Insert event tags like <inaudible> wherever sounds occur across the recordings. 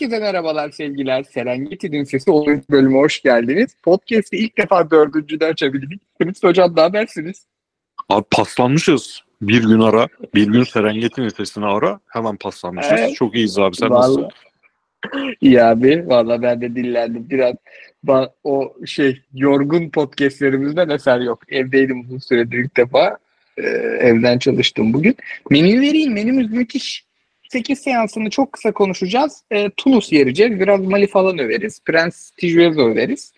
Herkese merhabalar sevgiler. Serengeti'nin Sesi 10. bölüme hoş geldiniz. Podcast'i ilk defa dördüncüde açabildik. Fritz Hocam ne habersiniz? Abi paslanmışız. Bir gün ara, bir gün Serengeti sesini ara. Hemen paslanmışız. Evet. Çok iyiyiz abi. Sen Vallahi. nasılsın? İyi abi. Valla ben de dinlendim. Biraz o şey yorgun podcastlerimizden eser yok. Evdeydim uzun süredir ilk defa. Ee, evden çalıştım bugün. Menü vereyim. Menümüz müthiş. 8 seansını çok kısa konuşacağız. Ee, Tunus yereceğiz. Biraz Mali falan överiz. Prens Tijuezo överiz.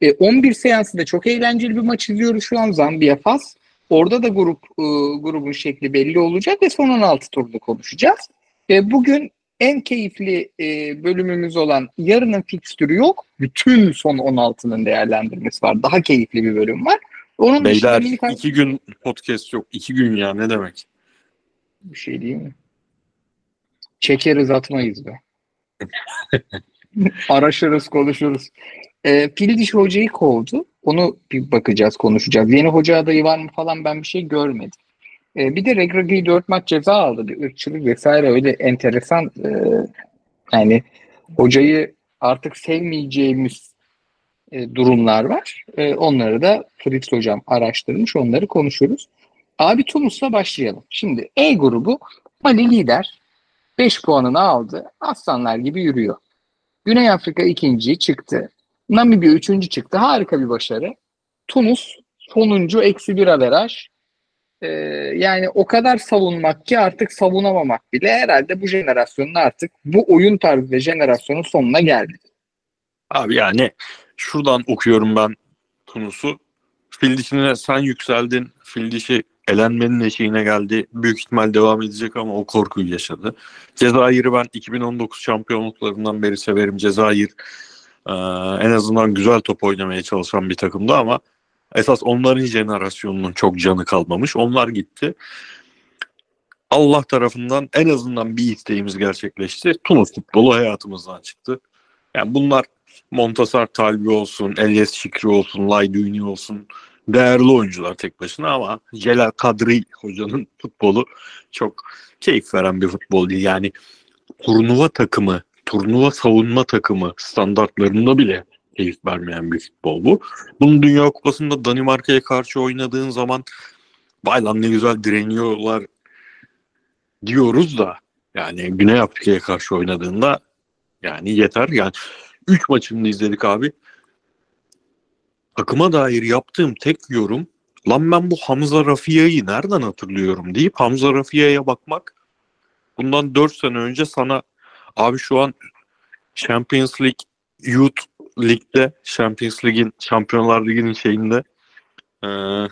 Ee, 11 seansı da çok eğlenceli bir maç izliyoruz şu an. Zambiya Fas. Orada da grup e, grubun şekli belli olacak ve son 16 turunu konuşacağız. E, bugün en keyifli e, bölümümüz olan yarının fikstürü yok. Bütün son 16'nın değerlendirmesi var. Daha keyifli bir bölüm var. Onun Beyler dışında iki gün podcast yok. İki gün ya ne demek? bir şey değil mi? Çekeriz atmayız be. <laughs> Araşırız konuşuruz. E, Pildiş hocayı kovdu. Onu bir bakacağız konuşacağız. Yeni hoca adayı var mı falan ben bir şey görmedim. E, bir de Regragui 4 maç ceza aldı. Bir ırkçılık vesaire öyle enteresan e, yani hocayı artık sevmeyeceğimiz e, durumlar var. E, onları da Fritz hocam araştırmış. Onları konuşuruz. Abi Tunus'la başlayalım. Şimdi E grubu Mali lider. 5 puanını aldı. Aslanlar gibi yürüyor. Güney Afrika ikinci çıktı. Namibya üçüncü çıktı. Harika bir başarı. Tunus sonuncu eksi bir averaj. Ee, yani o kadar savunmak ki artık savunamamak bile herhalde bu jenerasyonun artık bu oyun tarzı ve jenerasyonun sonuna geldi. Abi yani şuradan okuyorum ben Tunus'u. Fil dişine sen yükseldin. Fil dişi elenmenin eşiğine geldi. Büyük ihtimal devam edecek ama o korkuyu yaşadı. Cezayir'i ben 2019 şampiyonluklarından beri severim. Cezayir e, en azından güzel top oynamaya çalışan bir takımdı ama esas onların jenerasyonunun çok canı kalmamış. Onlar gitti. Allah tarafından en azından bir isteğimiz gerçekleşti. Tunus futbolu hayatımızdan çıktı. Yani bunlar Montasar Talbi olsun, Elias Şikri olsun, Layduni olsun değerli oyuncular tek başına ama Celal Kadri hocanın <laughs> futbolu çok keyif veren bir futbol değil. Yani turnuva takımı, turnuva savunma takımı standartlarında bile keyif vermeyen bir futbol bu. Bunun Dünya Kupası'nda Danimarka'ya karşı oynadığın zaman vay lan ne güzel direniyorlar diyoruz da yani Güney Afrika'ya karşı oynadığında yani yeter. Yani 3 maçını izledik abi. Takıma dair yaptığım tek yorum lan ben bu Hamza Rafia'yı nereden hatırlıyorum deyip Hamza Rafia'ya bakmak bundan 4 sene önce sana abi şu an Champions League Youth Lig'de Champions League'in Şampiyonlar Ligi'nin şeyinde eee,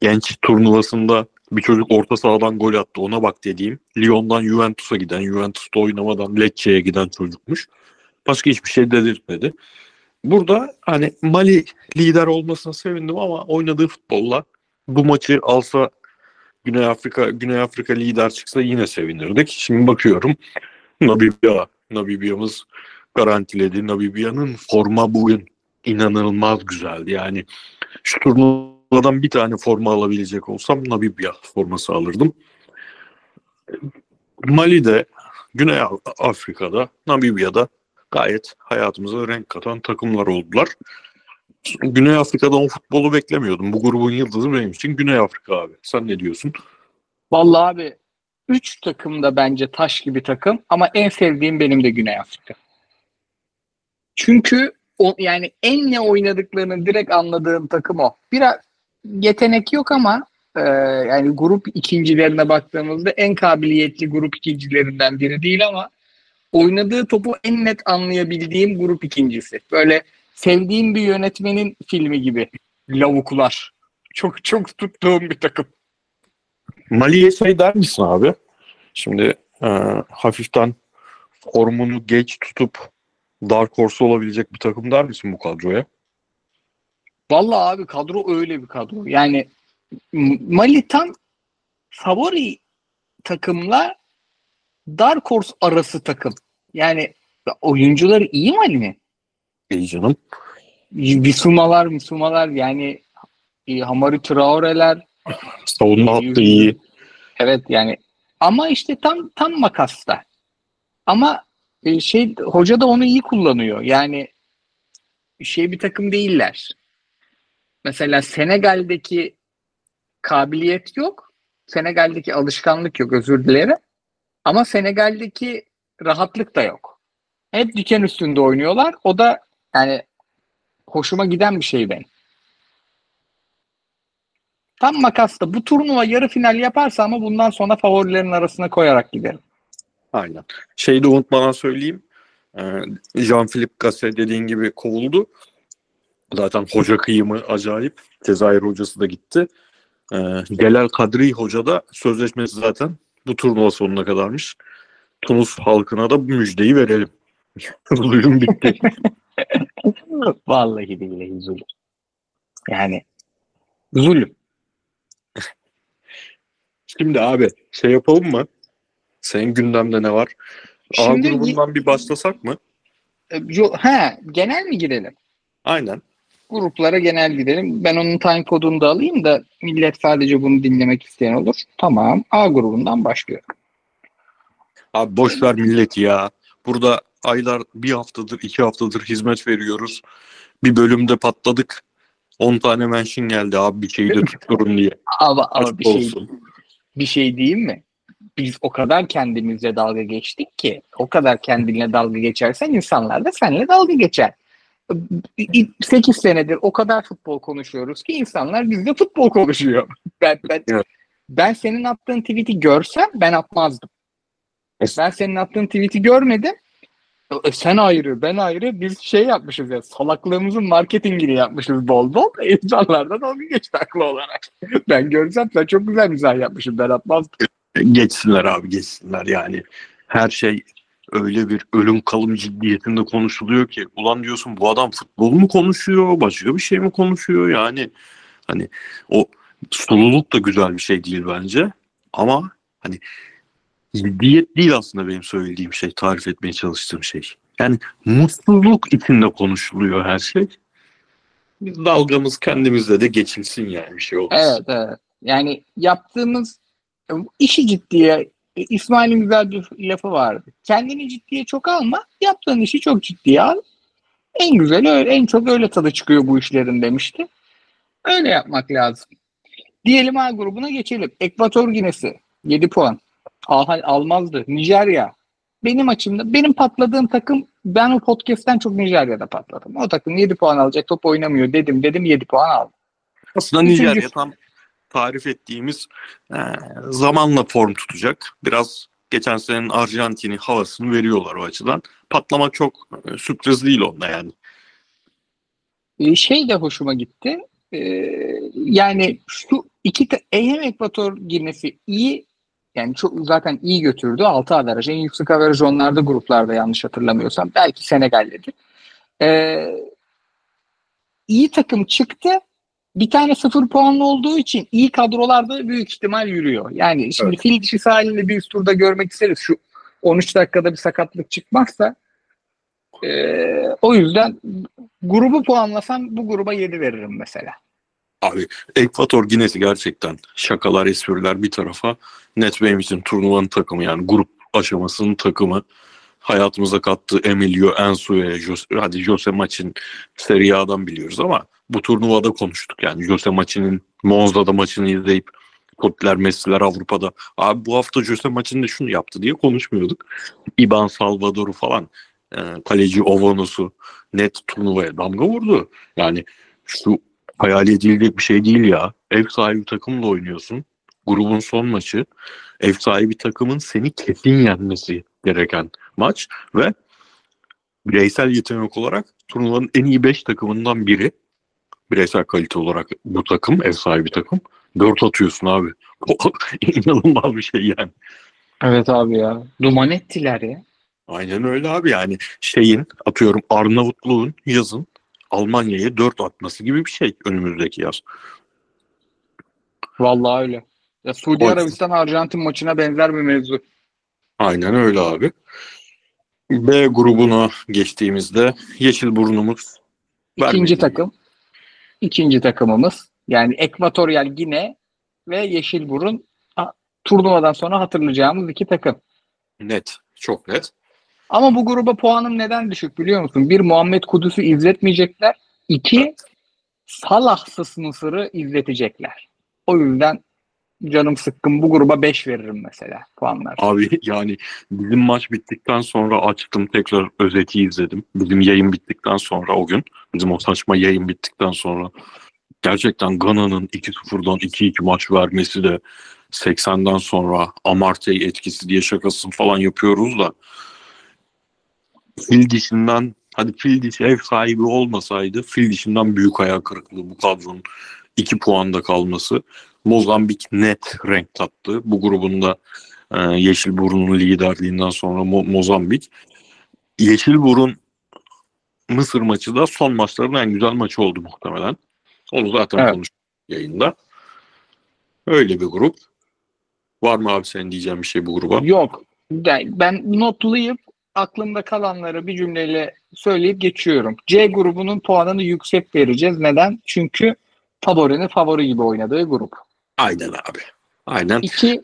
genç turnuvasında bir çocuk orta sahadan gol attı ona bak dediğim Lyon'dan Juventus'a giden Juventus'ta oynamadan Lecce'ye giden çocukmuş. Başka hiçbir şey dedirtmedi. Burada hani Mali lider olmasına sevindim ama oynadığı futbolla bu maçı alsa Güney Afrika Güney Afrika lider çıksa yine sevinirdik. Şimdi bakıyorum Namibya Namibya'mız garantiledi. Namibya'nın forma bugün inanılmaz güzeldi. Yani şu turnuvadan bir tane forma alabilecek olsam Namibya forması alırdım. Mali'de, Güney Afrika'da, Namibya'da gayet hayatımıza renk katan takımlar oldular. Güney Afrika'dan futbolu beklemiyordum. Bu grubun yıldızı benim için Güney Afrika abi. Sen ne diyorsun? Vallahi abi 3 takım da bence taş gibi takım ama en sevdiğim benim de Güney Afrika. Çünkü o, yani en ne oynadıklarını direkt anladığım takım o. Biraz yetenek yok ama e, yani grup ikincilerine baktığımızda en kabiliyetli grup ikincilerinden biri değil ama oynadığı topu en net anlayabildiğim grup ikincisi. Böyle sevdiğim bir yönetmenin filmi gibi. Lavuklar. Çok çok tuttuğum bir takım. Mali'ye şey der misin abi? Şimdi e, hafiften formunu geç tutup Dark Horse olabilecek bir takım der misin bu kadroya? Vallahi abi kadro öyle bir kadro. Yani Mali tam favori takımla Dark Horse arası takım. Yani oyuncuları iyi Mali mi? İyi canım. Bisumalar, Misumalar yani e, Hamari Traore'ler Savunma hattı iyi. evet yani ama işte tam tam makasta. Ama e, şey hoca da onu iyi kullanıyor. Yani şey bir takım değiller. Mesela Senegal'deki kabiliyet yok. Senegal'deki alışkanlık yok özür dilerim. Ama Senegal'deki rahatlık da yok. Hep diken üstünde oynuyorlar. O da yani hoşuma giden bir şey benim. Tam makasta bu turnuva yarı final yaparsa ama bundan sonra favorilerin arasına koyarak giderim. Aynen. Şeyi de unutmadan söyleyeyim. Ee, Jean-Philippe Gasset dediğin gibi kovuldu. Zaten hoca kıyımı acayip. Cezayir hocası da gitti. Ee, Celal Kadri hoca da sözleşmesi zaten bu turnuva sonuna kadarmış. Tunus halkına da bu müjdeyi verelim. <laughs> Zulüm bitti. <laughs> Vallahi billahi zulüm. Yani zulüm. Şimdi abi şey yapalım mı? Senin gündemde ne var? A Şimdi grubundan bir başlasak mı? e, yo- he, genel mi girelim? Aynen. Gruplara genel gidelim. Ben onun time kodunu da alayım da millet sadece bunu dinlemek isteyen olur. Tamam. A grubundan başlıyorum. Abi boş ver milleti ya. Burada aylar bir haftadır, iki haftadır hizmet veriyoruz. Bir bölümde patladık. 10 tane mention geldi abi bir şeyi de tutturun diye. Ama, ama Aşk bir şey olsun. bir şey diyeyim mi? Biz o kadar kendimizle dalga geçtik ki o kadar kendinle dalga geçersen insanlar da seninle dalga geçer. 8 senedir o kadar futbol konuşuyoruz ki insanlar bizde futbol konuşuyor. <laughs> Ben, ben, Evet. ben senin attığın tweet'i görsem ben atmazdım. Ben senin attığın tweet'i görmedim. E, Sen ayrı, ben ayrı. Biz şey yapmışız ya, salaklığımızın marketingini yapmışız bol bol. <laughs> İnsanlar da dalga geçti haklı olarak. <laughs> Ben görsem sen çok güzel mizah yapmışım, ben atmazdım. Geçsinler abi geçsinler yani. Her şey öyle bir ölüm kalım ciddiyetinde konuşuluyor ki. Ulan diyorsun bu adam futbol mu konuşuyor, başka bir şey mi konuşuyor yani. Hani o sululuk da güzel bir şey değil bence. Ama hani ciddiyet değil aslında benim söylediğim şey, tarif etmeye çalıştığım şey. Yani mutsuzluk içinde konuşuluyor her şey. Biz dalgamız kendimizde de geçilsin yani bir şey olmaz. Evet, evet. Yani yaptığımız işi ciddiye, İsmail'in güzel bir lafı vardı. Kendini ciddiye çok alma, yaptığın işi çok ciddiye al. En güzeli öyle, en çok öyle tadı çıkıyor bu işlerin demişti. Öyle yapmak lazım. Diyelim A grubuna geçelim. Ekvator Ginesi 7 puan. Al, almazdı. Nijerya. Benim açımda benim patladığım takım ben o podcast'ten çok Nijerya'da patladım. O takım 7 puan alacak top oynamıyor dedim dedim 7 puan aldı. Aslında Üçüncü- Nijerya tam tarif ettiğimiz e, zamanla form tutacak. Biraz geçen senenin Arjantin'i havasını veriyorlar o açıdan. Patlama çok e, sürpriz değil onda yani. Ee, şey de hoşuma gitti. Ee, yani şu iki hem Ekvator girmesi iyi yani çok zaten iyi götürdü. 6 averaj. En yüksek averaj onlarda gruplarda yanlış hatırlamıyorsam. Belki Senegal'dedir. Ee, iyi takım çıktı. Bir tane sıfır puanlı olduğu için iyi kadrolarda büyük ihtimal yürüyor. Yani şimdi fil dişi sahilinde bir üst turda görmek isteriz. Şu 13 dakikada bir sakatlık çıkmazsa ee, o yüzden grubu puanlasam bu gruba 7 veririm mesela. Abi Ekvator Ginesi gerçekten şakalar, espriler bir tarafa net benim için turnuvanın takımı yani grup aşamasının takımı. Hayatımıza kattığı Emilio Ensu'ya, Jose, hadi Jose Maç'in Serie A'dan biliyoruz ama bu turnuvada konuştuk yani Jose Maç'ın Monza'da maçını izleyip Kotler, Messi'ler Avrupa'da. Abi bu hafta Jose Maç'ın da şunu yaptı diye konuşmuyorduk. Iban Salvador'u falan, e, kaleci Ovanos'u net turnuvaya damga vurdu. Yani şu hayal edilecek bir şey değil ya. Ev sahibi takımla oynuyorsun. Grubun son maçı. Ev sahibi takımın seni kesin yenmesi gereken maç ve bireysel yetenek olarak turnuvanın en iyi 5 takımından biri. Bireysel kalite olarak bu takım, ev sahibi takım. 4 atıyorsun abi. <laughs> İnanılmaz bir şey yani. Evet abi ya. Duman ettiler ya. Aynen öyle abi yani şeyin atıyorum Arnavutluğun yazın Almanya'ya 4 atması gibi bir şey önümüzdeki yaz. Vallahi öyle. Ya Suudi Arabistan Arjantin maçına benzer bir mevzu. Aynen öyle abi. B grubuna geçtiğimizde yeşil burnumuz İkinci takım. İkinci takımımız. Yani Ekvatoryal Gine ve Yeşilburun turnuvadan sonra hatırlayacağımız iki takım. net. Çok net. Ama bu gruba puanım neden düşük biliyor musun? Bir Muhammed Kudüs'ü izletmeyecekler. İki Salahsız Mısır'ı izletecekler. O yüzden canım sıkkın bu gruba 5 veririm mesela puanlar. Abi yani bizim maç bittikten sonra açtım tekrar özeti izledim. Bizim yayın bittikten sonra o gün bizim o saçma yayın bittikten sonra gerçekten Gana'nın 2-0'dan 2-2 maç vermesi de 80'den sonra Amartey etkisi diye şakasını falan yapıyoruz da fil dişinden hadi fil dişi ev sahibi olmasaydı fil dişinden büyük hayal kırıklığı bu kadronun 2 puanda kalması. Mozambik net renk tattı. Bu grubunda e, Yeşilburun'un liderliğinden sonra Mo- Mozambik. Yeşilburun Mısır maçı da son maçların en güzel maçı oldu muhtemelen. Onu zaten Evet. konuştuk yayında. Öyle bir grup. Var mı abi senin diyeceğin bir şey bu gruba? Yok. Ben ben notlayıp aklımda kalanları bir cümleyle söyleyip geçiyorum. C grubunun puanını yüksek vereceğiz. Neden? Çünkü favorinin favori gibi oynadığı grup. Aynen abi. Aynen. İki,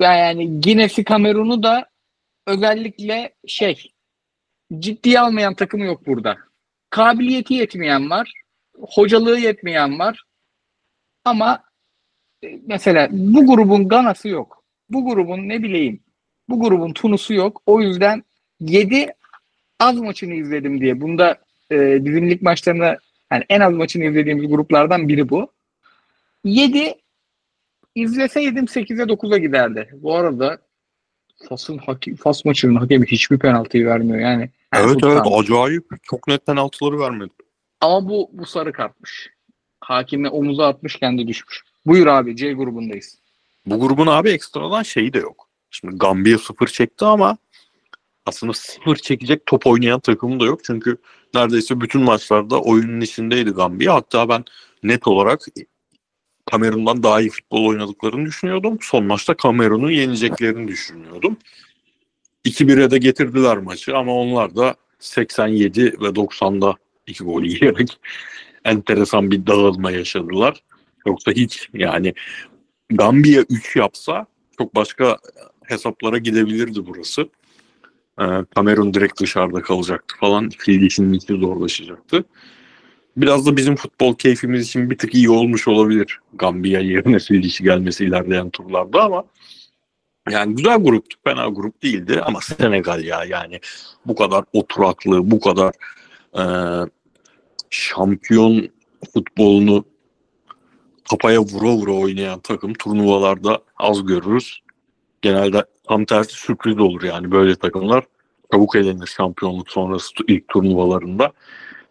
yani Guinea'si Kamerun'u da özellikle şey ciddiye almayan takımı yok burada. Kabiliyeti yetmeyen var. Hocalığı yetmeyen var. Ama e, mesela bu grubun Gana'sı yok. Bu grubun ne bileyim bu grubun Tunus'u yok. O yüzden 7 az maçını izledim diye. Bunda e, bizim lig maçlarını yani en az maçını izlediğimiz gruplardan biri bu. 7 izleseydim 8'e 9'a giderdi. Bu arada Fas'ın hakem, Fas maçının hakemi hiçbir penaltıyı vermiyor yani. Yani Evet evet acayip. Çok net penaltıları vermedi. Ama bu bu sarı kartmış. Hakime omuza atmış kendi düşmüş. Buyur abi C grubundayız. Bu grubun abi ekstradan şeyi de yok. Şimdi Gambiya sıfır çekti ama aslında sıfır çekecek top oynayan takım da yok. Çünkü neredeyse bütün maçlarda oyunun içindeydi Gambiya. Hatta ben net olarak Kamerun'dan daha iyi futbol oynadıklarını düşünüyordum. Son maçta Kamerun'u yeneceklerini düşünüyordum. 2-1'e de getirdiler maçı ama onlar da 87 ve 90'da iki gol yiyerek <laughs> enteresan bir dağılma yaşadılar. Yoksa hiç yani Gambiya 3 yapsa çok başka hesaplara gidebilirdi burası. Ee, Kamerun direkt dışarıda kalacaktı falan. Fil işinin içi zorlaşacaktı. Biraz da bizim futbol keyfimiz için bir tık iyi olmuş olabilir. Gambiya yerine fil gelmesi ilerleyen turlarda ama yani güzel gruptu. Fena grup değildi ama Senegal ya yani bu kadar oturaklı, bu kadar e, şampiyon futbolunu kafaya vura vura oynayan takım turnuvalarda az görürüz. Genelde tam tersi sürpriz olur yani böyle takımlar çabuk elenir şampiyonluk sonrası ilk turnuvalarında.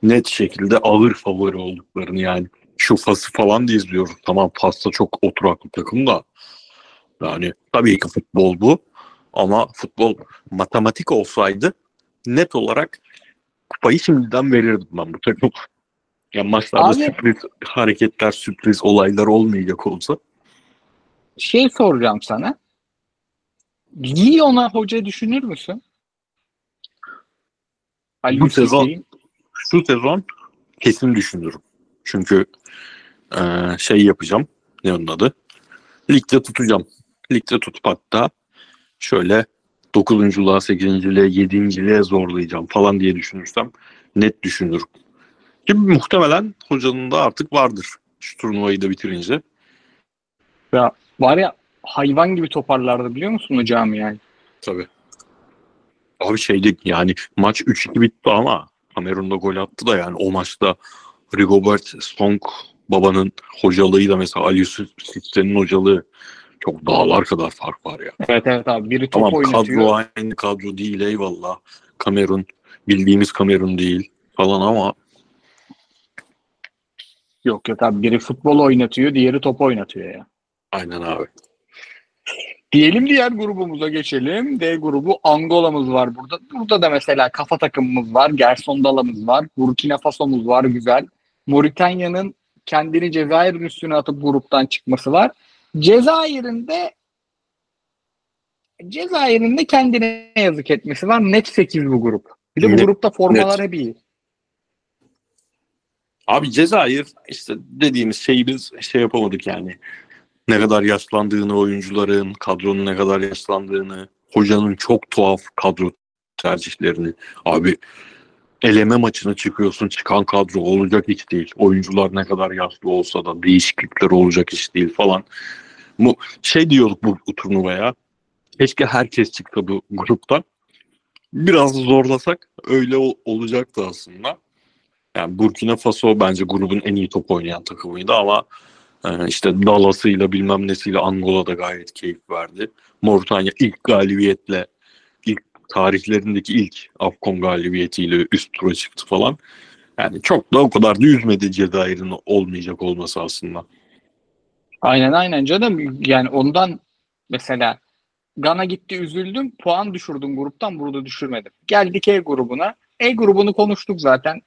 Net şekilde ağır favori olduklarını yani şu Fas'ı falan da izliyoruz. Tamam Fas'ta çok oturaklı takım da yani tabii ki futbol bu ama futbol matematik olsaydı net olarak kupayı şimdiden verirdim ben bu takım. Yani maçlarda Abi- sürpriz hareketler, sürpriz olaylar olmayacak olsa. Şey soracağım sana. Lyon'a hoca düşünür müsün? Ali Bu sezon- Şu sezon kesin düşünürüm. Çünkü e, şey yapacağım. Ne onun adı? Ligde tutacağım. Ligde tutup hatta şöyle 9.luğa, 8.liğe, 7.liğe zorlayacağım falan diye düşünürsem net düşünürüm. Ki muhtemelen hocanın da artık vardır. Şu turnuvayı da bitirince. var ya hayvan gibi toparlardı biliyor musun o cami yani? Tabii. Abi şeydi yani maç 3-2 bitti ama Kamerun'da gol attı da yani o maçta Rigobert Song babanın hocalığıyla mesela Ali Yusuf Sitse'nin hocalığı çok dağlar kadar fark var ya. Evet evet abi biri top Tamam oynatıyor. kadro aynı kadro değil eyvallah. Kamerun bildiğimiz Kamerun değil falan ama Yok yok abi biri futbol oynatıyor diğeri top oynatıyor ya. aynen abi. Diyelim diğer grubumuza geçelim. D grubu Angola'mız var burada. Burada da mesela kafa takımımız var. Gerson Dala'mız var. Burkina Faso'muz var güzel. Moritanya'nın kendini Cezayir'in üstüne atıp gruptan çıkması var. Cezayir'in de Cezayir'in de kendine yazık etmesi var. Net 8 bu grup. Bir de bu Net- grupta formalar net. hep iyi. Abi Cezayir işte dediğimiz şeyi biz şey yapamadık yani. Ne kadar yaşlandığını oyuncuların, kadronun ne kadar yaşlandığını, hocanın çok tuhaf kadro tercihlerini. Abi eleme maçına çıkıyorsun çıkan kadro olacak iş değil. Oyuncular ne kadar yaşlı olsa da değişiklikler olacak iş değil falan. Bu şey diyorduk bu, bu turnuvaya. Keşke herkes çıksa bu gruptan. Biraz zorlasak öyle ol- olacaktı aslında. Yani Burkina Faso bence grubun en iyi top oynayan takımıydı ama e, işte Dallas'ıyla bilmem nesiyle Angola da gayet keyif verdi. Moritanya ilk galibiyetle ilk tarihlerindeki ilk Afcon galibiyetiyle üst tura çıktı falan. Yani çok da o kadar da üzmedi Cezayir'in olmayacak olması aslında. Aynen aynen canım. Yani ondan mesela Gana gitti üzüldüm. Puan düşürdüm gruptan burada düşürmedim. Geldik E grubuna. E grubunu konuştuk zaten.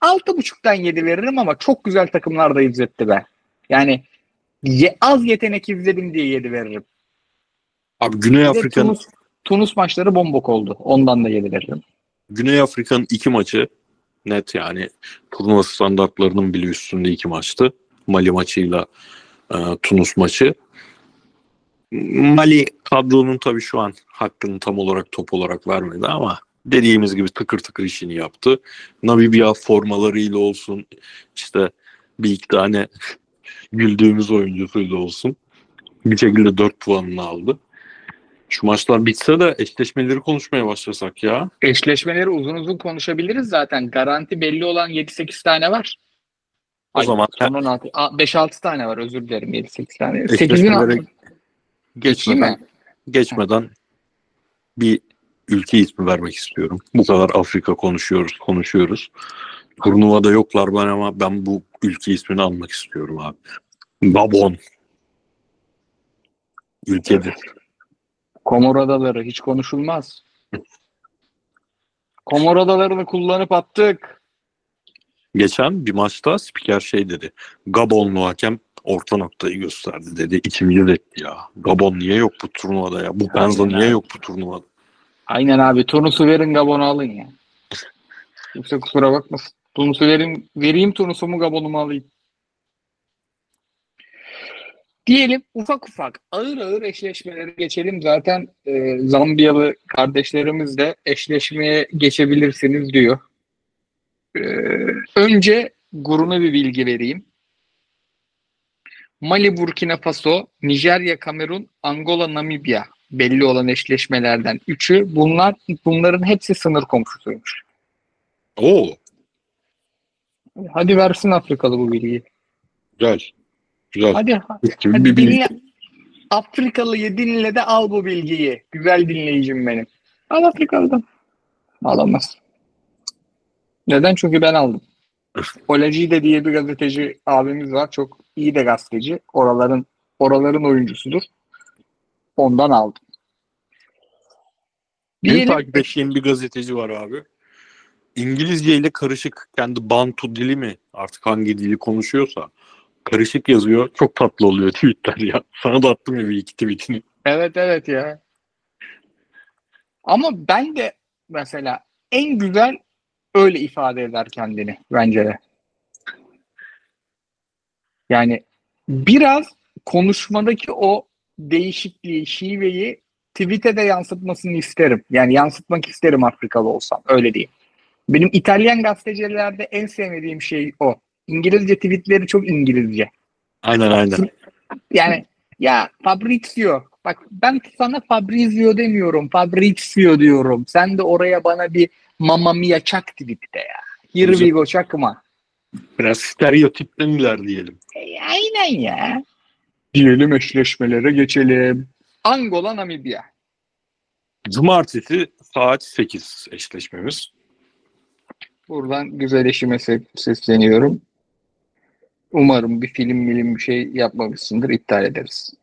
6.5'tan 7 veririm ama çok güzel takımlar da izletti be. Yani ye- az yetenek izledim diye 7 veririm. Abi Güney Afrika'nın Tunus, Tunus maçları bombok oldu. Ondan da 7 veririm. Güney Afrika'nın iki maçı net yani turnuva standartlarının bile üstünde iki maçtı. Mali maçıyla e, Tunus maçı. Mali kadronun tabii şu an hakkını tam olarak top olarak vermedi ama dediğimiz gibi tıkır tıkır işini yaptı. Namibya formalarıyla olsun işte bir iki tane güldüğümüz oyuncusuyla olsun bir şekilde 4 puanını aldı. Şu maçlar bitse de eşleşmeleri konuşmaya başlasak ya. Eşleşmeleri uzun uzun konuşabiliriz zaten. Garanti belli olan 7-8 tane var. O zaman- son 16 a, 5-6 tane var özür dilerim 7-8 tane. 8'in Eşleşmelere altı. geçmeden, geçmeden bir ülke ismi vermek istiyorum. Bu kadar Afrika konuşuyoruz, konuşuyoruz. Turnuvada yoklar ben ama ben bu ülke ismini almak istiyorum abi. Gabon. Ülkedir. Komor Adaları hiç konuşulmaz. Komor Adaları'nı kullanıp attık. Geçen bir maçta spiker şey dedi. Gabonlu hakem orta noktayı gösterdi dedi. İçimiz etti ya. Gabon niye yok bu turnuvada ya? Bu Aynen niye yok bu turnuvada? Aynen abi turnusu verin Gabon'u alın ya. Kimse kusura bakmasın. Turnusu verin, vereyim turnusumu Gabon'umu alayım. Diyelim ufak ufak ağır ağır eşleşmelere geçelim. Zaten e, Zambiyalı kardeşlerimiz de eşleşmeye geçebilirsiniz diyor. E, önce grubuna bir bilgi vereyim. Mali, Burkina Faso, Nijerya, Kamerun, Angola, Namibya belli olan eşleşmelerden üçü. Bunlar bunların hepsi sınır komşusuymuş. Oo, Hadi versin Afrikalı bu bilgiyi. güzel. Güzel. Hadi, gibi hadi bir bilgi. dinle. Afrikalıyı dinle de al bu bilgiyi. Güzel dinleyicim benim. Al Afrikalı'dan. Alamaz. Neden? Çünkü ben aldım. Olacide diye bir gazeteci abimiz var. Çok iyi de gazeteci. Oraların oraların oyuncusudur. Ondan aldım. Benim Diyelim, takip ettiğim bir gazeteci var abi. İngilizce ile karışık kendi Bantu dili mi artık hangi dili konuşuyorsa karışık yazıyor. Çok tatlı oluyor tweetler ya. <laughs> Sana da attım ya bir iki tweetini. Evet evet ya. Ama ben de mesela en güzel öyle ifade eder kendini bence de. Yani biraz konuşmadaki o değişikliği, şiveyi tweet'e de yansıtmasını isterim. Yani yansıtmak isterim Afrikalı olsam. Öyle diyeyim. Benim İtalyan gazetecilerde en sevmediğim şey o. İngilizce tweetleri çok İngilizce. Aynen aynen. Yani ya Fabrizio bak ben sana Fabrizio demiyorum Fabrizio diyorum. Sen de oraya bana bir Mamma Mia çak tweette ya. Here we go çakma. Biraz stereotipten ilerleyelim. E, aynen ya. Diyelim eşleşmelere geçelim. Angola Namibya. Cumartesi saat 8 eşleşmemiz. Buradan güzel eşime se- sesleniyorum. Umarım bir film milim bir şey yapmamışsındır. iptal ederiz.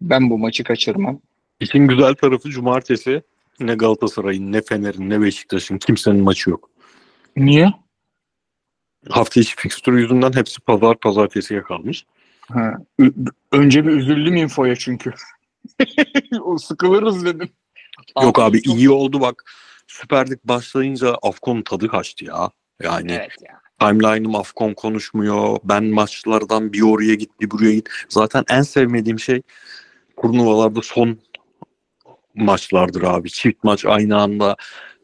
Ben bu maçı kaçırmam. İşin güzel tarafı cumartesi ne Galatasaray'ın ne Fener'in ne Beşiktaş'ın kimsenin maçı yok. Niye? Hafta içi fikstürü yüzünden hepsi pazar pazartesiye kalmış. Ha. Ü- Önce bir üzüldüm infoya çünkü. <laughs> o sıkılırız dedim. Yok abi çok- iyi oldu bak. Süper Lig başlayınca Afkon'un tadı kaçtı ya. Yani Evet ya. timeline'ım Afkon konuşmuyor. Ben maçlardan bir oraya git bir buraya git. Zaten en sevmediğim şey turnuvalarda son maçlardır abi. Çift maç aynı anda.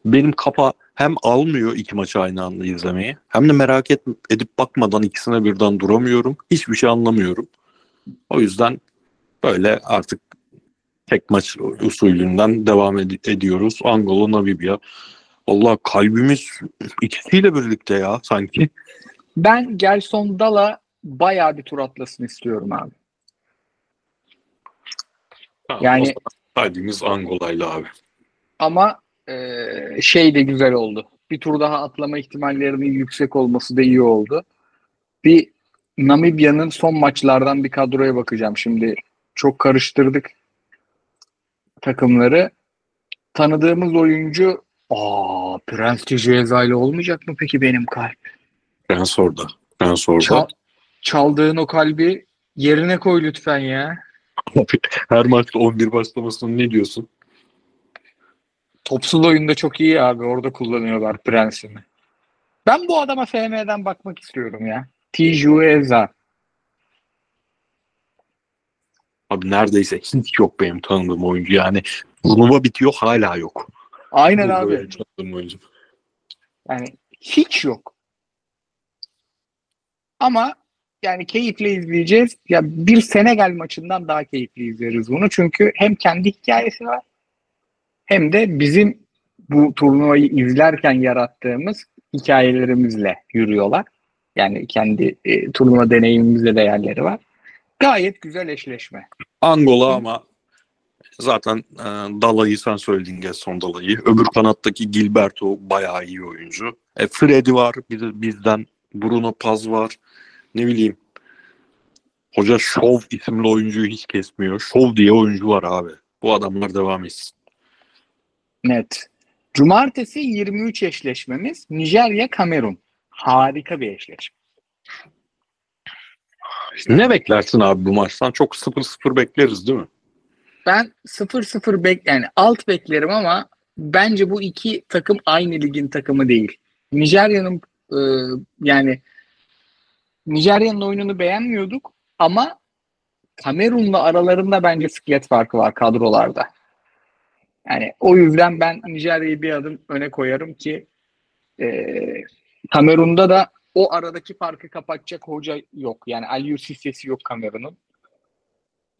Benim kafa hem almıyor iki maçı aynı anda izlemeyi hem de merak et, edip bakmadan ikisine birden duramıyorum. Hiçbir şey anlamıyorum. O yüzden böyle artık tek maç usulünden devam ed- ediyoruz. Angola, Namibya. Allah kalbimiz ikisiyle birlikte ya sanki. Ben Gelson Dala bayağı bir tur atlasın istiyorum abi. Yani- Kalbimiz Angola'yla abi. Ama e, şey de güzel oldu. Bir tur daha atlama ihtimallerinin yüksek olması da iyi oldu. Bir Namibya'nın son maçlardan bir kadroya bakacağım. Şimdi çok karıştırdık takımları. Tanıdığımız oyuncu Aa, Prens ile olmayacak mı peki benim kalp? Ben sordu. Ben sordu. Çal- çaldığın o kalbi yerine koy lütfen ya. Her maçta 11 başlamasını ne diyorsun? Topsuz oyunda çok iyi abi. Orada kullanıyorlar Prens'ini. Ben bu adama FM'den bakmak istiyorum ya. Tijueza. Abi neredeyse hiç yok benim tanıdığım oyuncu. Yani turnuva bitiyor hala yok. Aynen abi. böyle tanıdığım oyuncu. Yani hiç yok. Ama yani keyifle izleyeceğiz. Ya bir Senegal maçından daha keyifli izleriz bunu. Çünkü hem kendi hikayesi var hem de bizim bu turnuvayı izlerken yarattığımız hikayelerimizle yürüyorlar. Yani kendi e, turnuva deneyimimizle de yerleri var. Gayet güzel eşleşme. Angola ama zaten e, Dala'yı sen söyledin Gerson Dala'yı. Öbür kanattaki Gilberto bayağı iyi oyuncu. E, Freddy var bir de bizden. Bruno Paz var. Ne bileyim. Hoca Şov isimli oyuncuyu hiç kesmiyor. Şov diye oyuncu var abi. Bu adamlar devam etsin. Net. Cumartesi 23 eşleşmemiz Nijerya Kamerun. Harika bir eşleşme. Ne beklersin abi bu maçtan? Çok 0-0 bekleriz değil mi? Ben 0-0 bek yani alt beklerim ama bence bu iki takım aynı ligin takımı değil. Nijerya'nın e, yani Nijerya'nın oyununu beğenmiyorduk ama Kamerun'la aralarında bence siklet farkı var kadrolarda. Yani o yüzden ben Nijerya'yı bir adım öne koyarım ki e, Kamerun'da da o aradaki farkı kapatacak hoca yok. Yani Aliou Cissesi yok Kamerun'un.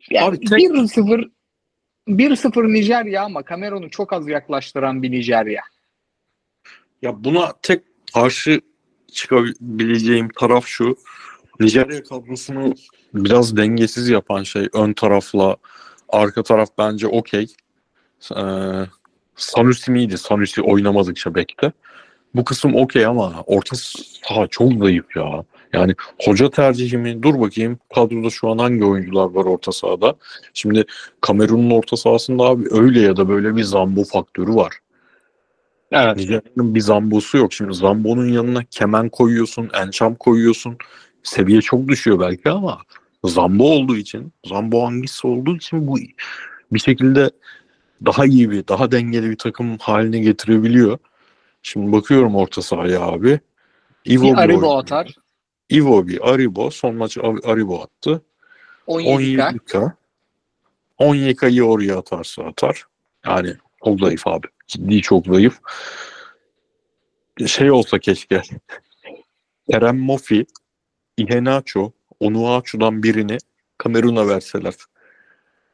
Yani Abi tek- 1-0 1-0 Nijerya ama Kamerun'u çok az yaklaştıran bir Nijerya. Ya buna tek karşı çıkabileceğim taraf şu. Nijerya kadrosunu biraz dengesiz yapan şey ön tarafla arka taraf bence okey. Ee, Sanusi miydi? Sanusi oynamadıkça bekte. Bu kısım okey ama orta saha çok zayıf ya. Yani hoca tercihi mi? Dur bakayım kadroda şu an hangi oyuncular var orta sahada? Şimdi Kamerun'un orta sahasında abi öyle ya da böyle bir Zambo faktörü var. Evet. Nijerya'nın bir Zambo'su yok. Şimdi Zambo'nun yanına Kemen koyuyorsun, Encham koyuyorsun. Seviye çok düşüyor belki ama Zambo olduğu için, Zambo hangisi olduğu için bu bir şekilde daha iyi bir, daha dengeli bir takım haline getirebiliyor. Şimdi bakıyorum orta sahaya abi. Ivo Bir Aribo oynuyor. atar. Ivo bir Aribo. Son maçı Ar- Aribo attı. 17 Onyeka. Onyeka'yı oraya atarsa atar. Yani çok zayıf abi. Ciddi çok zayıf. Şey olsa keşke. <laughs> Kerem Mofi, Iheanacho, Onuachu'dan birini Kamerun'a verseler.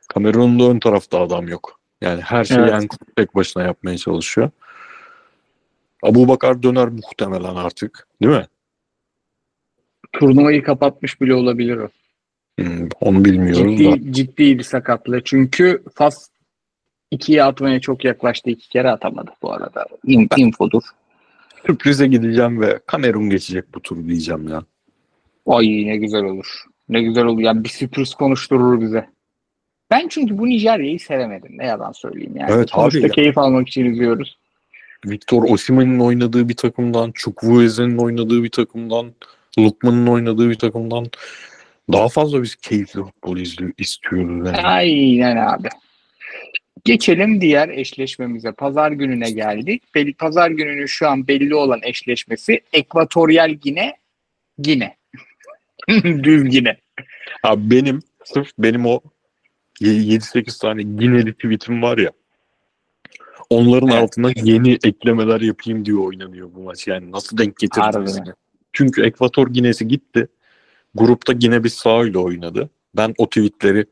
Kamerun'da ön tarafta adam yok. Yani her şeyi Evet. en tek başına yapmaya çalışıyor. Abu Bakar döner muhtemelen artık. Değil mi? Turnuvayı kapatmış bile olabilir o. Hmm, onu bilmiyoruz da. Ciddi, ciddi bir sakatlığı. Çünkü Fas ikiye atmaya çok yaklaştı. iki kere atamadı bu arada. İn, infodur. Sürprize gideceğim ve Kamerun geçecek bu tur diyeceğim ya. Ay ne güzel olur. Ne güzel olur. Yani bir sürpriz konuşturur bize. Ben çünkü bu Nijerya'yı sevemedim. Ne yalan söyleyeyim yani. Evet Sonuçta abi ya. keyif almak için izliyoruz. Victor Osimhen'in oynadığı bir takımdan, Chukwueze'nin oynadığı bir takımdan, Lukman'ın oynadığı bir takımdan daha fazla biz keyifli futbol izliyor, istiyoruz. Yani. Aynen abi. Geçelim diğer eşleşmemize. Pazar gününe geldik. Belli, Pazar gününün şu an belli olan eşleşmesi Ekvatoryal Gine, Gine. <laughs> Düz Gine. Abi benim, sırf benim o 7-8 tane Gineli tweetim var ya. Onların Evet. altına yeni eklemeler yapayım diye oynanıyor bu maç. Yani nasıl denk getirdiniz? Çünkü Ekvator Ginesi gitti. Grupta Gine Bissau ile oynadı. Ben o tweetleri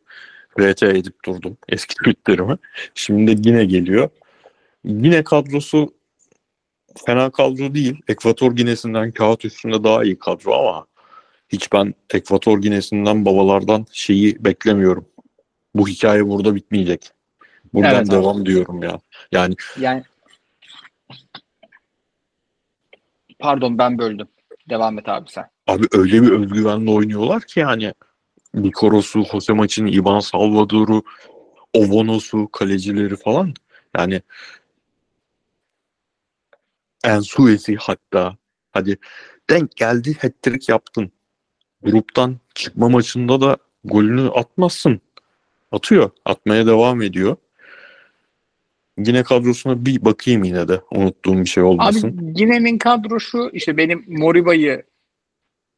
RT edip durdum. Eski tweetlerimi. Şimdi de Gine geliyor. Gine kadrosu fena kadro değil. Ekvator Ginesi'nden kağıt üstünde daha iyi kadro ama hiç ben Ekvator Ginesi'nden babalardan şeyi beklemiyorum. Bu hikaye burada bitmeyecek. Buradan Evet abi. devam diyorum ya. Yani Yani pardon ben böldüm. Devam et abi sen. Abi öyle bir özgüvenle oynuyorlar ki yani Nikoros'u, Jose Maç'ın, Ivan Salvador'u, Ovonos'u, kalecileri falan. Yani Ensuesi hatta. Hadi denk geldi hat-trick yaptın. Gruptan çıkma maçında da golünü atmazsın. Atıyor. Atmaya devam ediyor. Yine kadrosuna bir bakayım yine de. Unuttuğum bir şey Abi olmasın. Gine'nin kadrosu işte benim Moriba'yı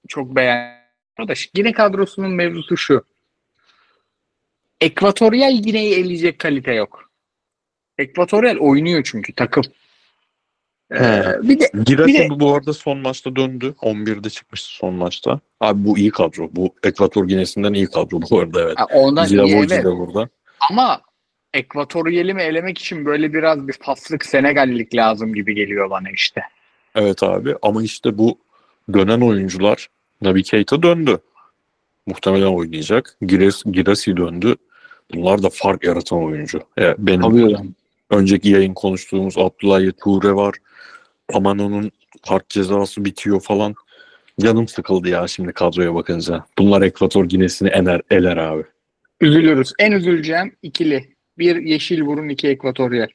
çok beğendim. da Gine kadrosunun mevzusu şu. Ekvatoryal Gine'yi eleyecek kalite yok. Ekvatoryal oynuyor çünkü takım. Ee, He. bir de Girasi bir de- bu, arada son maçta döndü. 11'de çıkmıştı son maçta. Abi bu iyi kadro. Bu Ekvator Ginesi'nden iyi kadro bu arada evet. ondan iyi Zilavoci evet. burada. Ama Ekvatoryal'i mi elemek için böyle biraz bir faslık Senegallilik lazım gibi geliyor bana işte. Evet abi ama işte bu dönen oyuncular Nabi Keita döndü. Muhtemelen oynayacak. Gires, Girasi döndü. Bunlar da fark yaratan oyuncu. Yani benim Tabii önceki yayın konuştuğumuz Abdullah Ture var. Pamano'nun park cezası bitiyor falan. Canım sıkıldı ya şimdi kadroya bakınca. Bunlar Ekvator Ginesi'ni ener, eler abi. Üzülürüz. En üzüleceğim ikili. Bir yeşil burun, iki ekvatoryal.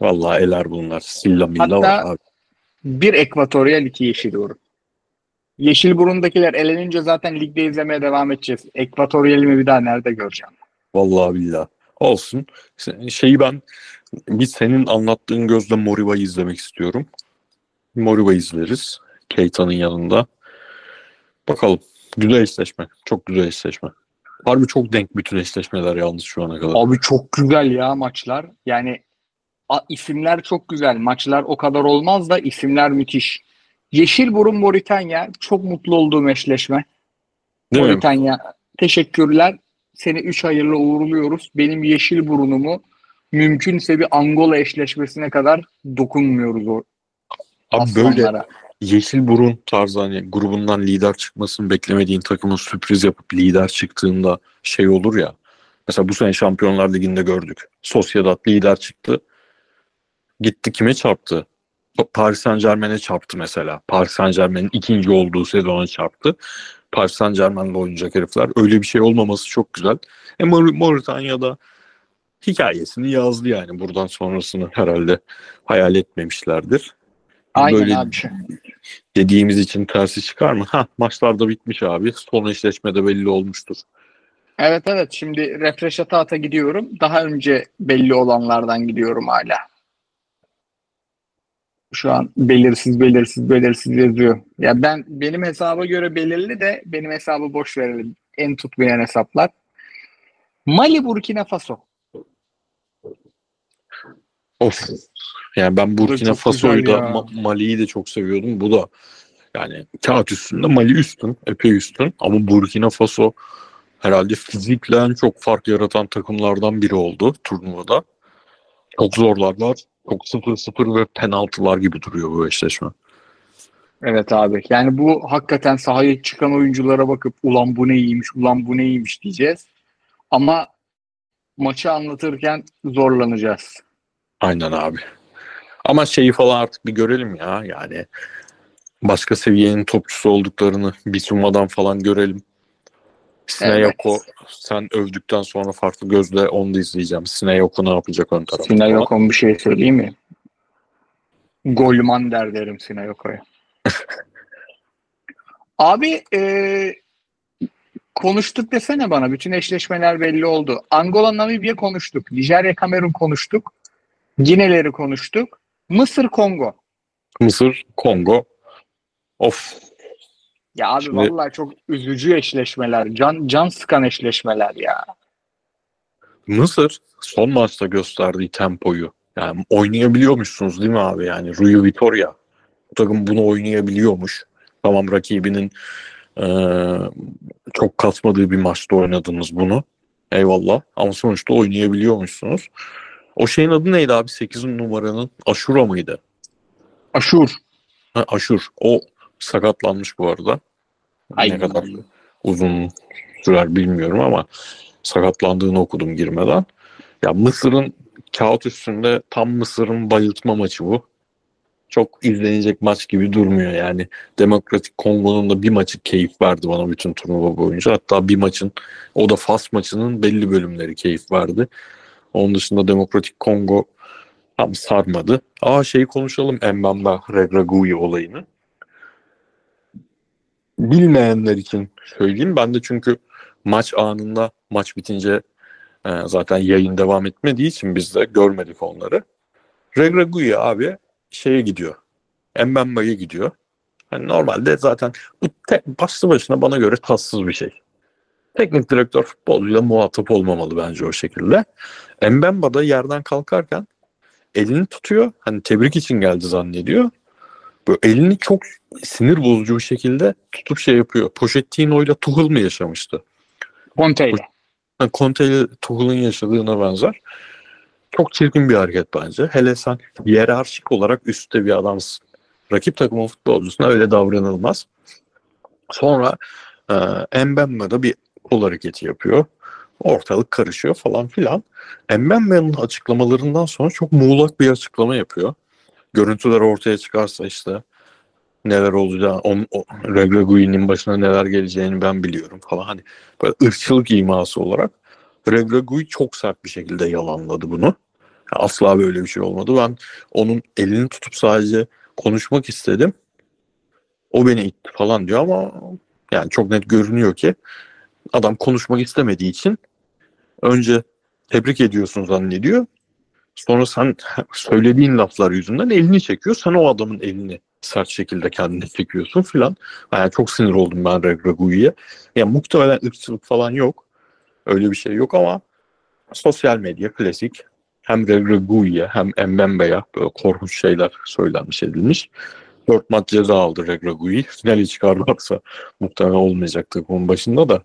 Vallahi eler bunlar. Silla milla Hatta- var abi. Bir ekvatoryal, iki yeşil burun. Yeşil burundakiler elenince zaten ligde izlemeye devam edeceğiz. Ekvatoryalimi bir daha nerede göreceğim? Vallahi billah. Olsun. Şeyi ben bir senin anlattığın gözle Moriba'yı izlemek istiyorum. Moriba izleriz. Keita'nın yanında. Bakalım. Güzel eşleşme. Çok güzel eşleşme. Harbi çok denk bütün eşleşmeler yalnız şu ana kadar. Abi çok güzel ya maçlar. Yani a- isimler çok güzel. Maçlar o kadar olmaz da isimler müthiş. Yeşil burun Moritanya. Çok mutlu olduğum eşleşme. Değil mi? Moritanya teşekkürler. Seni üç hayırlı uğurluyoruz. Benim yeşil burunumu mümkünse bir Angola eşleşmesine kadar dokunmuyoruz o Abi böyle aslanlara. Yeşil burun tarzı hani grubundan lider çıkmasını beklemediğin takımın sürpriz yapıp lider çıktığında şey olur ya. Mesela bu sene Şampiyonlar Ligi'nde gördük. Sociedad lider çıktı. Gitti kime çarptı? Paris Saint Germain'e çarptı mesela. Paris Saint Germain'in ikinci olduğu sezona çarptı. Paris Saint Germain'de oynayacak herifler. Öyle bir şey olmaması çok güzel. E Mor- Moritanya'da hikayesini yazdı yani. Buradan sonrasını herhalde hayal etmemişlerdir. Aynen Böyle abi. Dediğimiz için tersi çıkar mı? Ha maçlar da bitmiş abi. Son eşleşmede belli olmuştur. Evet evet şimdi refresh ata ata gidiyorum. Daha önce belli olanlardan gidiyorum hala. Şu an belirsiz belirsiz belirsiz yazıyor. Ya ben benim hesaba göre belirli de benim hesabı boş verelim. En tutmayan hesaplar. Mali Burkina Faso. Of. Yani ben Burkina Faso'yu da. Ma- Mali'yi de çok seviyordum. Bu da yani kağıt üstünde Mali üstün. Epey üstün. Ama Burkina Faso herhalde fizikle en çok fark yaratan takımlardan biri oldu turnuvada. Çok zorlarlar. Çok 0-0 ve penaltılar gibi duruyor bu eşleşme. Evet abi. Yani bu hakikaten sahaya çıkan oyunculara bakıp ulan bu ne iyiymiş, ulan bu ne iyiymiş diyeceğiz. Ama maçı anlatırken zorlanacağız. Aynen abi. Ama şeyi falan artık bir görelim ya. Yani başka seviyenin topçusu olduklarını bir sunmadan falan görelim. Sinayoko Evet. sen övdükten sonra farklı gözle onu da izleyeceğim. Sinayoko ne yapacak ön tarafta? Sinayoko'm bir şey söyleyeyim mi? Golman der derim Sinayoko'ya. <laughs> Abi e, konuştuk desene bana. Bütün eşleşmeler belli oldu. Angola, Namibya konuştuk. Nijerya, Kamerun konuştuk. Gineleri konuştuk. Mısır, Kongo. Mısır, Kongo. Of. Ya abi Şimdi- vallahi çok üzücü eşleşmeler. Can can sıkan eşleşmeler ya. Mısır son maçta gösterdiği tempoyu Yani oynayabiliyormuşsunuz değil mi abi? Yani Rui Vitoria. Bu takım bunu oynayabiliyormuş. Tamam rakibinin e, çok katmadığı bir maçta oynadınız bunu. Eyvallah. Ama sonuçta oynayabiliyormuşsunuz. O şeyin adı neydi abi? 8 numaranın Aşura mıydı? Aşur. Ha, Aşur. O sakatlanmış bu arada. Ay. Ne kadar uzun sürer bilmiyorum ama sakatlandığını okudum girmeden. Ya Mısır'ın kağıt üstünde tam Mısır'ın bayıltma maçı bu. Çok izlenecek maç gibi durmuyor yani. Demokratik Kongo'nun da bir maçı keyif verdi bana bütün turnuva boyunca. Hatta bir maçın o da Fas maçının belli bölümleri keyif verdi. Onun dışında Demokratik Kongo tam sarmadı. Aa şeyi konuşalım Mbamba Regragui olayını. Bilmeyenler için söyleyeyim. Ben de çünkü maç anında maç bitince e, zaten yayın devam etmediği için biz de görmedik onları. Regragui abi şeye gidiyor. Mbamba'ya gidiyor. Hani normalde zaten bu te- başlı başına bana göre tatsız bir şey. Teknik direktör futbolcuyla muhatap olmamalı bence o şekilde. Mbamba da yerden kalkarken elini tutuyor. Hani tebrik için geldi zannediyor. Böyle elini çok sinir bozucu bir şekilde tutup şey yapıyor. Pochettino ile Tuchel mi yaşamıştı? Conte ile. Yani Conte ile Tuchel'ın yaşadığına benzer. Çok çirkin bir hareket bence. Hele sen hiyerarşik olarak üstte bir adamsın. Rakip takımın futbolcusuna öyle davranılmaz. Sonra e, Mbembe de bir kol hareketi yapıyor. Ortalık karışıyor falan filan. Mbembe'nin açıklamalarından sonra çok muğlak bir açıklama yapıyor. Görüntüler ortaya çıkarsa işte neler olacağı, on, o, Regragui'nin başına neler geleceğini ben biliyorum falan. Hani böyle ırkçılık iması olarak Regragui çok sert bir şekilde yalanladı bunu. Asla böyle bir şey olmadı. Ben onun elini tutup sadece konuşmak istedim. O beni itti falan diyor ama yani çok net görünüyor ki adam konuşmak istemediği için önce tebrik ediyorsun zannediyor. Sonra sen <laughs> söylediğin laflar yüzünden elini çekiyor. Sen o adamın elini sert şekilde kendine çekiyorsun filan. Yani çok sinir oldum ben Regragui'ye. Yani muhtemelen ırkçılık falan yok. Öyle bir şey yok ama sosyal medya klasik. Hem Regragui'ye hem Mbembe'ye böyle korkunç şeyler söylenmiş edilmiş. Dört maç ceza aldı Regragui. Finali çıkarlarsa muhtemelen olmayacaktı bunun başında da.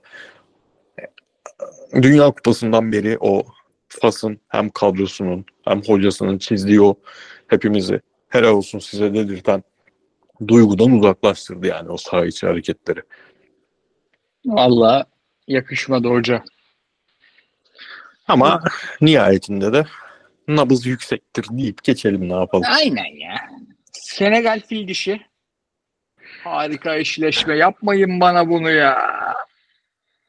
Dünya Kupası'ndan beri o Fas'ın hem kadrosunun hem hocasının çizdiği o hepimizi helal olsun size dedirten duygudan uzaklaştırdı yani o saha içi hareketleri. Valla yakışmadı hoca. Ama nihayetinde de nabız yüksektir deyip geçelim ne yapalım. Aynen ya. Senegal fil dişi. Harika eşleşme. Yapmayın bana bunu ya.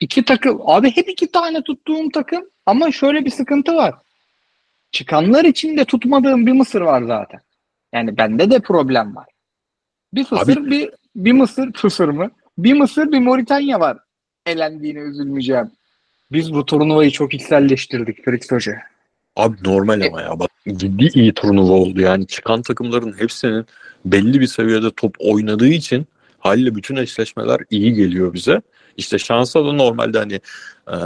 İki takım. Abi hep iki tane tuttuğum takım. Ama şöyle bir sıkıntı var. Çıkanlar için de tutmadığım bir Mısır var zaten. Yani bende de problem var. Bir Fısır, Abi- bir, bir Mısır, <laughs> Fısır mı? Bir Mısır, bir Moritanya var. Elendiğine üzülmeyeceğim. Biz bu turnuvayı çok içselleştirdik Fritz Hoca. Abi normal ama ya bak ciddi iyi turnuva oldu yani çıkan takımların hepsinin belli bir seviyede top oynadığı için haliyle bütün eşleşmeler iyi geliyor bize. İşte şansa da normalde hani e,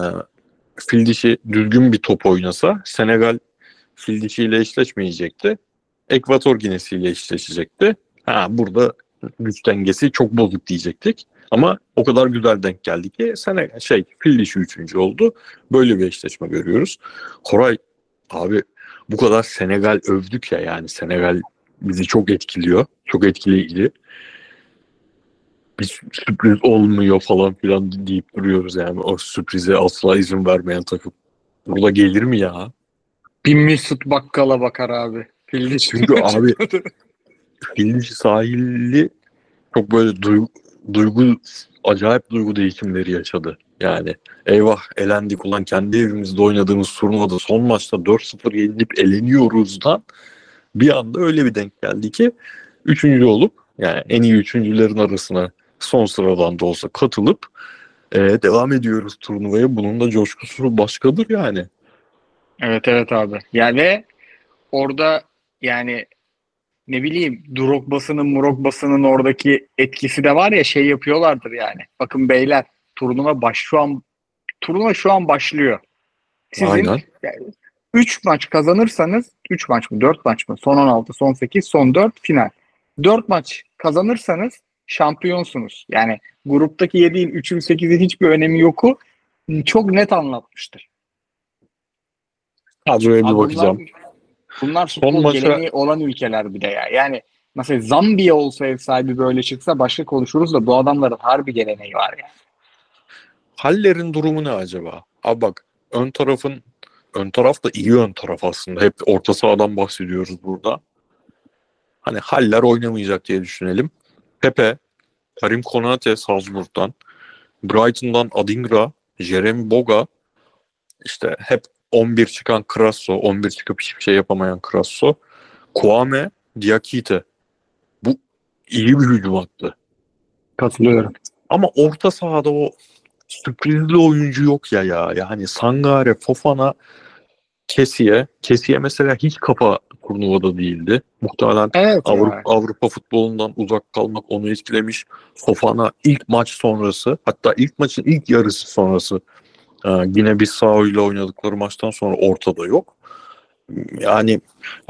fil dişi düzgün bir top oynasa Senegal fil dişiyle eşleşmeyecekti. Ekvator Ginesi'yle eşleşecekti. Ha burada güç dengesi çok bozuk diyecektik. Ama o kadar güzel denk geldi ki Senegal şey fil dişi üçüncü oldu. Böyle bir eşleşme görüyoruz. Koray Abi bu kadar Senegal övdük ya yani Senegal bizi çok etkiliyor. Çok etkileyici. Bir sürpriz olmuyor falan filan deyip duruyoruz yani. O sürprize asla izin vermeyen takım. Burada gelir mi ya? Bir Mesut Bakkal'a bakar abi. Fil dişi. Çünkü abi <laughs> Fildici sahilli çok böyle duygu, duygu acayip duygu değişimleri yaşadı. Yani eyvah elendik ulan kendi evimizde oynadığımız turnuvada son maçta 4-0 yenilip eleniyoruzdan bir anda öyle bir denk geldi ki üçüncü olup yani en iyi üçüncülerin arasına son sıradan da olsa katılıp e, devam ediyoruz turnuvaya. Bunun da coşkusu başkadır yani. Evet evet abi. Yani ve orada yani ne bileyim Drogba'sının Murogba'sının oradaki etkisi de var ya şey yapıyorlardır yani. Bakın beyler turnuva baş şu an turnuva şu an başlıyor. Sizin Aynen. yani 3 maç kazanırsanız 3 maç mı 4 maç mı son 16 son 8 son 4 final. 4 maç kazanırsanız şampiyonsunuz. Yani gruptaki 7'in 3'ün 8'in hiçbir önemi yoku çok net anlatmıştır. Kadroya bir bakacağım. Bunlar, bunlar Son futbol maça- geleneği olan ülkeler bir de ya. Yani mesela Zambiya olsa ev sahibi böyle çıksa başka konuşuruz da bu adamların harbi geleneği var ya. Haller'in durumu ne acaba? Abi bak ön tarafın ön taraf da iyi ön taraf aslında. Hep orta sahadan bahsediyoruz burada. Hani Haller oynamayacak diye düşünelim. Pepe, Karim Konate Salzburg'dan, Brighton'dan Adingra, Jeremy Boga, işte hep 11 çıkan Krasso, 11 çıkıp hiçbir şey yapamayan Krasso, Kwame, Diakite. Bu iyi bir hücum hattı. Katılıyorum. Ama orta sahada o sürprizli oyuncu yok ya ya. Yani Sangare, Fofana, Kesiye. Kesiye mesela hiç kafa turnuvada değildi. Muhtemelen Evet. Avrupa, ya. Avrupa futbolundan uzak kalmak onu etkilemiş. Fofana ilk maç sonrası hatta ilk maçın ilk yarısı sonrası e, yine bir ile oynadıkları maçtan sonra ortada yok. Yani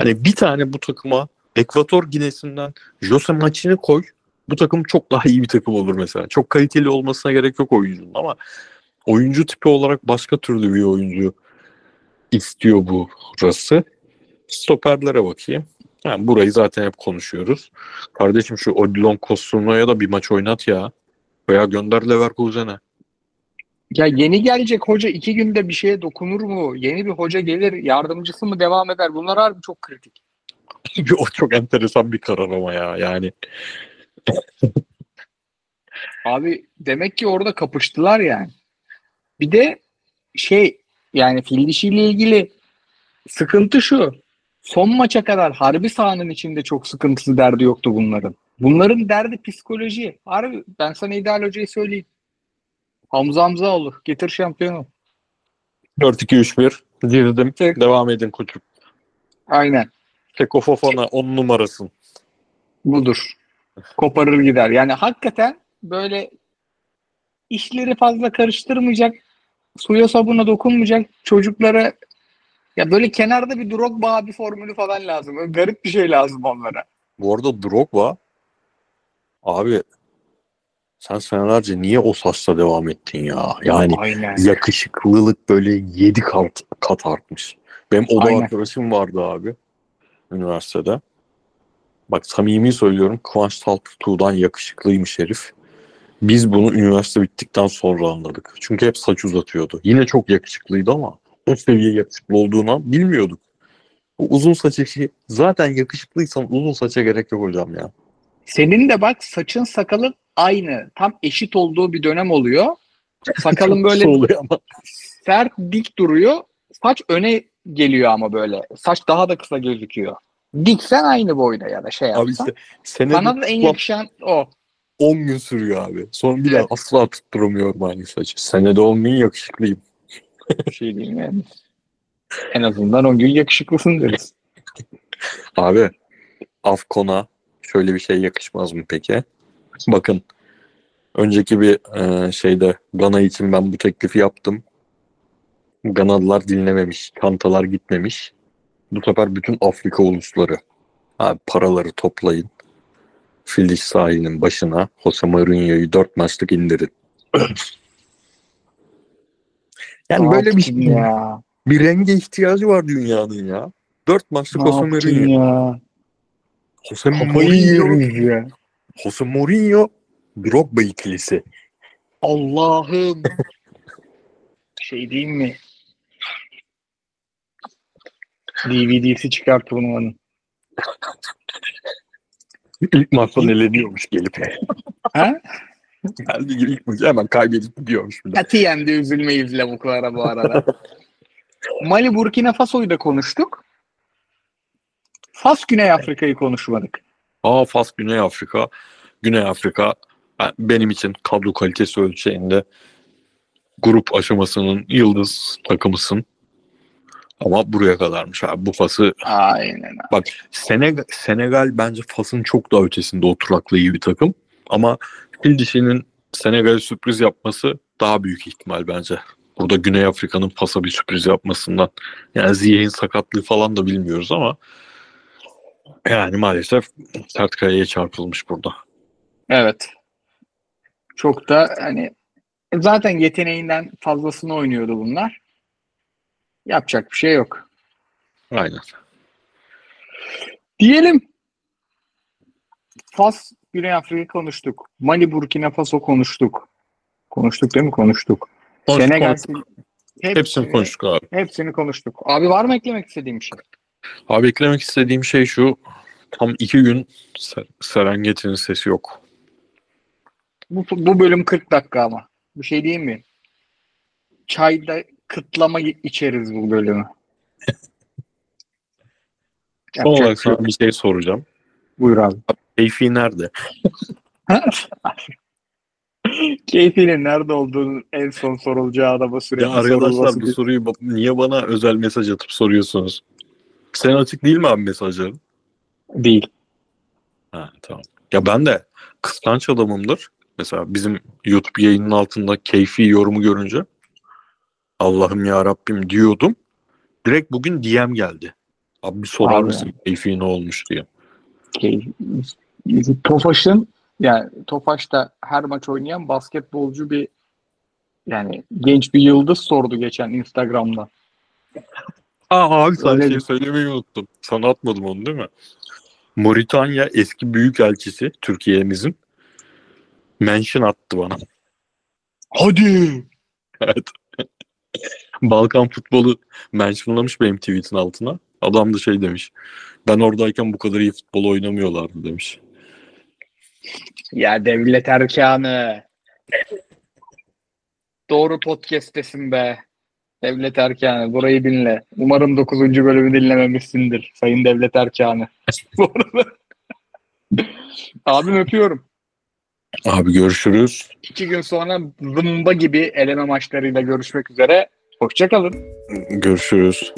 hani bir tane bu takıma Ekvator Ginesi'nden Jose Maçini koy. Bu takım çok daha iyi bir takım olur mesela. Çok kaliteli olmasına gerek yok oyuncunun ama oyuncu tipi olarak başka türlü bir oyuncu istiyor bu burası. Stoperlere bakayım. Yani burayı zaten hep konuşuyoruz. Kardeşim şu Odilon Kostruna'ya da bir maç oynat ya. Veya gönder Leverkusen'e. Ya yeni gelecek hoca iki günde bir şeye dokunur mu? Yeni bir hoca gelir, yardımcısı mı devam eder? Bunlar harbi çok kritik. o çok enteresan bir karar ama ya. Yani Abi demek ki orada kapıştılar yani. Bir de şey yani fil dişiyle ilgili sıkıntı şu. Son maça kadar harbi sahanın içinde çok sıkıntısı derdi yoktu bunların. Bunların derdi psikoloji. Harbi ben sana ideal hocayı söyleyeyim. Hamza Hamzaoğlu getir şampiyonu. 4-2-3-1 girdim. Tek- Devam edin koçum. Aynen Seko Fofana 10 numarasın. budur. Koparır gider. Yani hakikaten böyle işleri fazla karıştırmayacak, suya sabuna dokunmayacak çocuklara ya böyle kenarda bir Drogba abi formülü falan lazım. Böyle garip bir şey lazım onlara. Bu arada Drogba abi sen senelerce niye o saçla devam ettin ya? Yani Aynen. yakışıklılık böyle 7 kat, kat artmış. Benim oda Aynen. arkadaşım vardı abi üniversitede. Bak samimi söylüyorum Kıvanç Tatlıtuğ'dan yakışıklıymış herif. Biz bunu üniversite bittikten sonra anladık. Çünkü hep saç uzatıyordu. Yine çok yakışıklıydı ama o seviye yakışıklı olduğunu bilmiyorduk. Bu uzun saç işi zaten yakışıklıysan uzun saça gerek yok hocam ya. Senin de bak saçın sakalın aynı. Tam eşit olduğu bir dönem oluyor. Sakalın <laughs> böyle kısa oluyor ama. sert dik duruyor. Saç öne geliyor ama böyle. Saç daha da kısa gözüküyor. Diksen aynı boyda ya da şey Abi yapsan. işte senede da en yakışan o. 10 gün sürüyor abi. Sonra bir daha Evet. asla tutturamıyorum aynı saçı. Senede 10 gün yakışıklıyım. Şey diyeyim yani. En azından 10 gün yakışıklısın deriz. Abi Afkon'a şöyle bir şey yakışmaz mı peki? Bakın önceki bir e, şeyde Gana için ben bu teklifi yaptım. Ganalılar dinlememiş, kantalar gitmemiş. Bu sefer bütün Afrika ulusları abi paraları toplayın. Filiş sahilinin başına Jose Mourinho'yu dört maçlık indirin. Yani böyle bir, yaptın ya. bir renge ihtiyacı var dünyanın ya. Dört maçlık Jose Mourinho. ya. Jose Mourinho, ya. Jose Mourinho Drogba ikilisi. Allah'ım. şey diyeyim mi? DVD'si çıkar turnuvanın. İlk maçtan eleniyormuş gelip. Ha? Geldi ilk maçı hemen kaybedip gidiyormuş bir de. Katiyen de üzülmeyiz lavuklara bu arada. Mali Burkina Faso'yu da konuştuk. Fas Güney Afrika'yı konuşmadık. Aa Fas Güney Afrika. Güney Afrika ben- benim için kadro kalitesi ölçeğinde grup aşamasının yıldız takımısın. Ama buraya kadarmış abi. Bu Fas'ı Aynen. bak Senegal, Senegal bence Fas'ın çok daha ötesinde oturaklı iyi bir takım. Ama Fil dişinin Senegal'e sürpriz yapması daha büyük ihtimal bence. Burada Güney Afrika'nın pasa bir sürpriz yapmasından. Yani Ziyech'in sakatlığı falan da bilmiyoruz ama yani maalesef sert kayaya çarpılmış burada. Evet. Çok da hani zaten yeteneğinden fazlasını oynuyordu bunlar. Yapacak bir şey yok. Aynen. Diyelim. Fas, Güney Afrika konuştuk. Mali, Burkina Faso konuştuk. Konuştuk değil mi? Konuştuk. Konuştuk, Senegal, konuştuk. Hepsini konuştuk abi. Hepsini konuştuk. Abi var mı eklemek istediğim bir şey? Abi eklemek istediğim şey şu. Tam iki gün Ser- Serengeti'nin sesi yok. Bu, bu bölüm 40 dakika ama. Bir şey diyeyim mi? Çayda kıtlama içeriz bu bölümü. Son olarak bir şey sana bir şey soracağım. Buyur abi. Keyfi nerede? <laughs> Keyfinin nerede olduğunu en son sorulacağı adama sürekli Ya arkadaşlar bu soruyu ba- niye bana özel mesaj atıp soruyorsunuz? Sen açık değil mi abi mesajların? değil. Ha tamam. Ya ben de kıskanç adamımdır. Mesela bizim YouTube yayının altında keyfi yorumu görünce Allah'ım ya Rabbim diyordum. Direkt bugün DM geldi. Abi bir sorar Abi. mısın keyfi ne olmuş diye. Keyif. Tofaş'ın yani Tofaş'ta her maç oynayan basketbolcu bir yani genç bir yıldız sordu geçen Instagram'da. <laughs> Aa abi Öyle şey söylemeyi unuttum. Sana atmadım onu değil mi? Moritanya eski büyükelçisi Türkiye'mizin mention attı bana. Hadi. Evet. <laughs> Balkan futbolu mentionlamış benim tweetin altına. Adam da şey demiş. Ben oradayken bu kadar iyi futbol oynamıyorlardı demiş. Ya devlet erkanı. Doğru podcast'tesin be. Devlet erkanı. Burayı dinle. Umarım 9. bölümü dinlememişsindir. Sayın devlet erkanı. <laughs> Bu arada. Abim öpüyorum. Abi görüşürüz. İki gün sonra zımba gibi eleme maçlarıyla görüşmek üzere. Hoşçakalın. Görüşürüz.